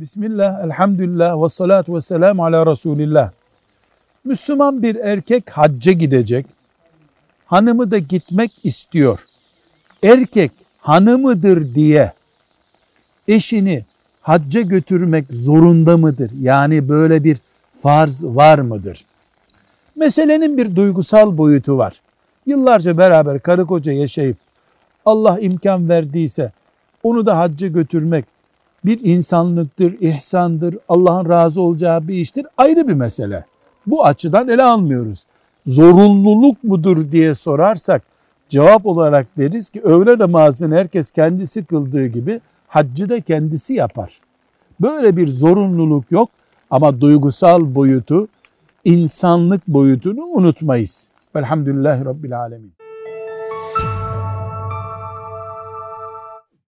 Bismillah, elhamdülillah ve salatu ve selamu ala Resulillah. Müslüman bir erkek hacca gidecek. Hanımı da gitmek istiyor. Erkek hanımıdır diye eşini hacca götürmek zorunda mıdır? Yani böyle bir farz var mıdır? Meselenin bir duygusal boyutu var. Yıllarca beraber karı koca yaşayıp Allah imkan verdiyse onu da hacca götürmek bir insanlıktır, ihsandır, Allah'ın razı olacağı bir iştir. Ayrı bir mesele. Bu açıdan ele almıyoruz. Zorunluluk mudur diye sorarsak cevap olarak deriz ki öğle namazını herkes kendisi kıldığı gibi haccı da kendisi yapar. Böyle bir zorunluluk yok ama duygusal boyutu, insanlık boyutunu unutmayız. Velhamdülillahi Rabbil Alemin.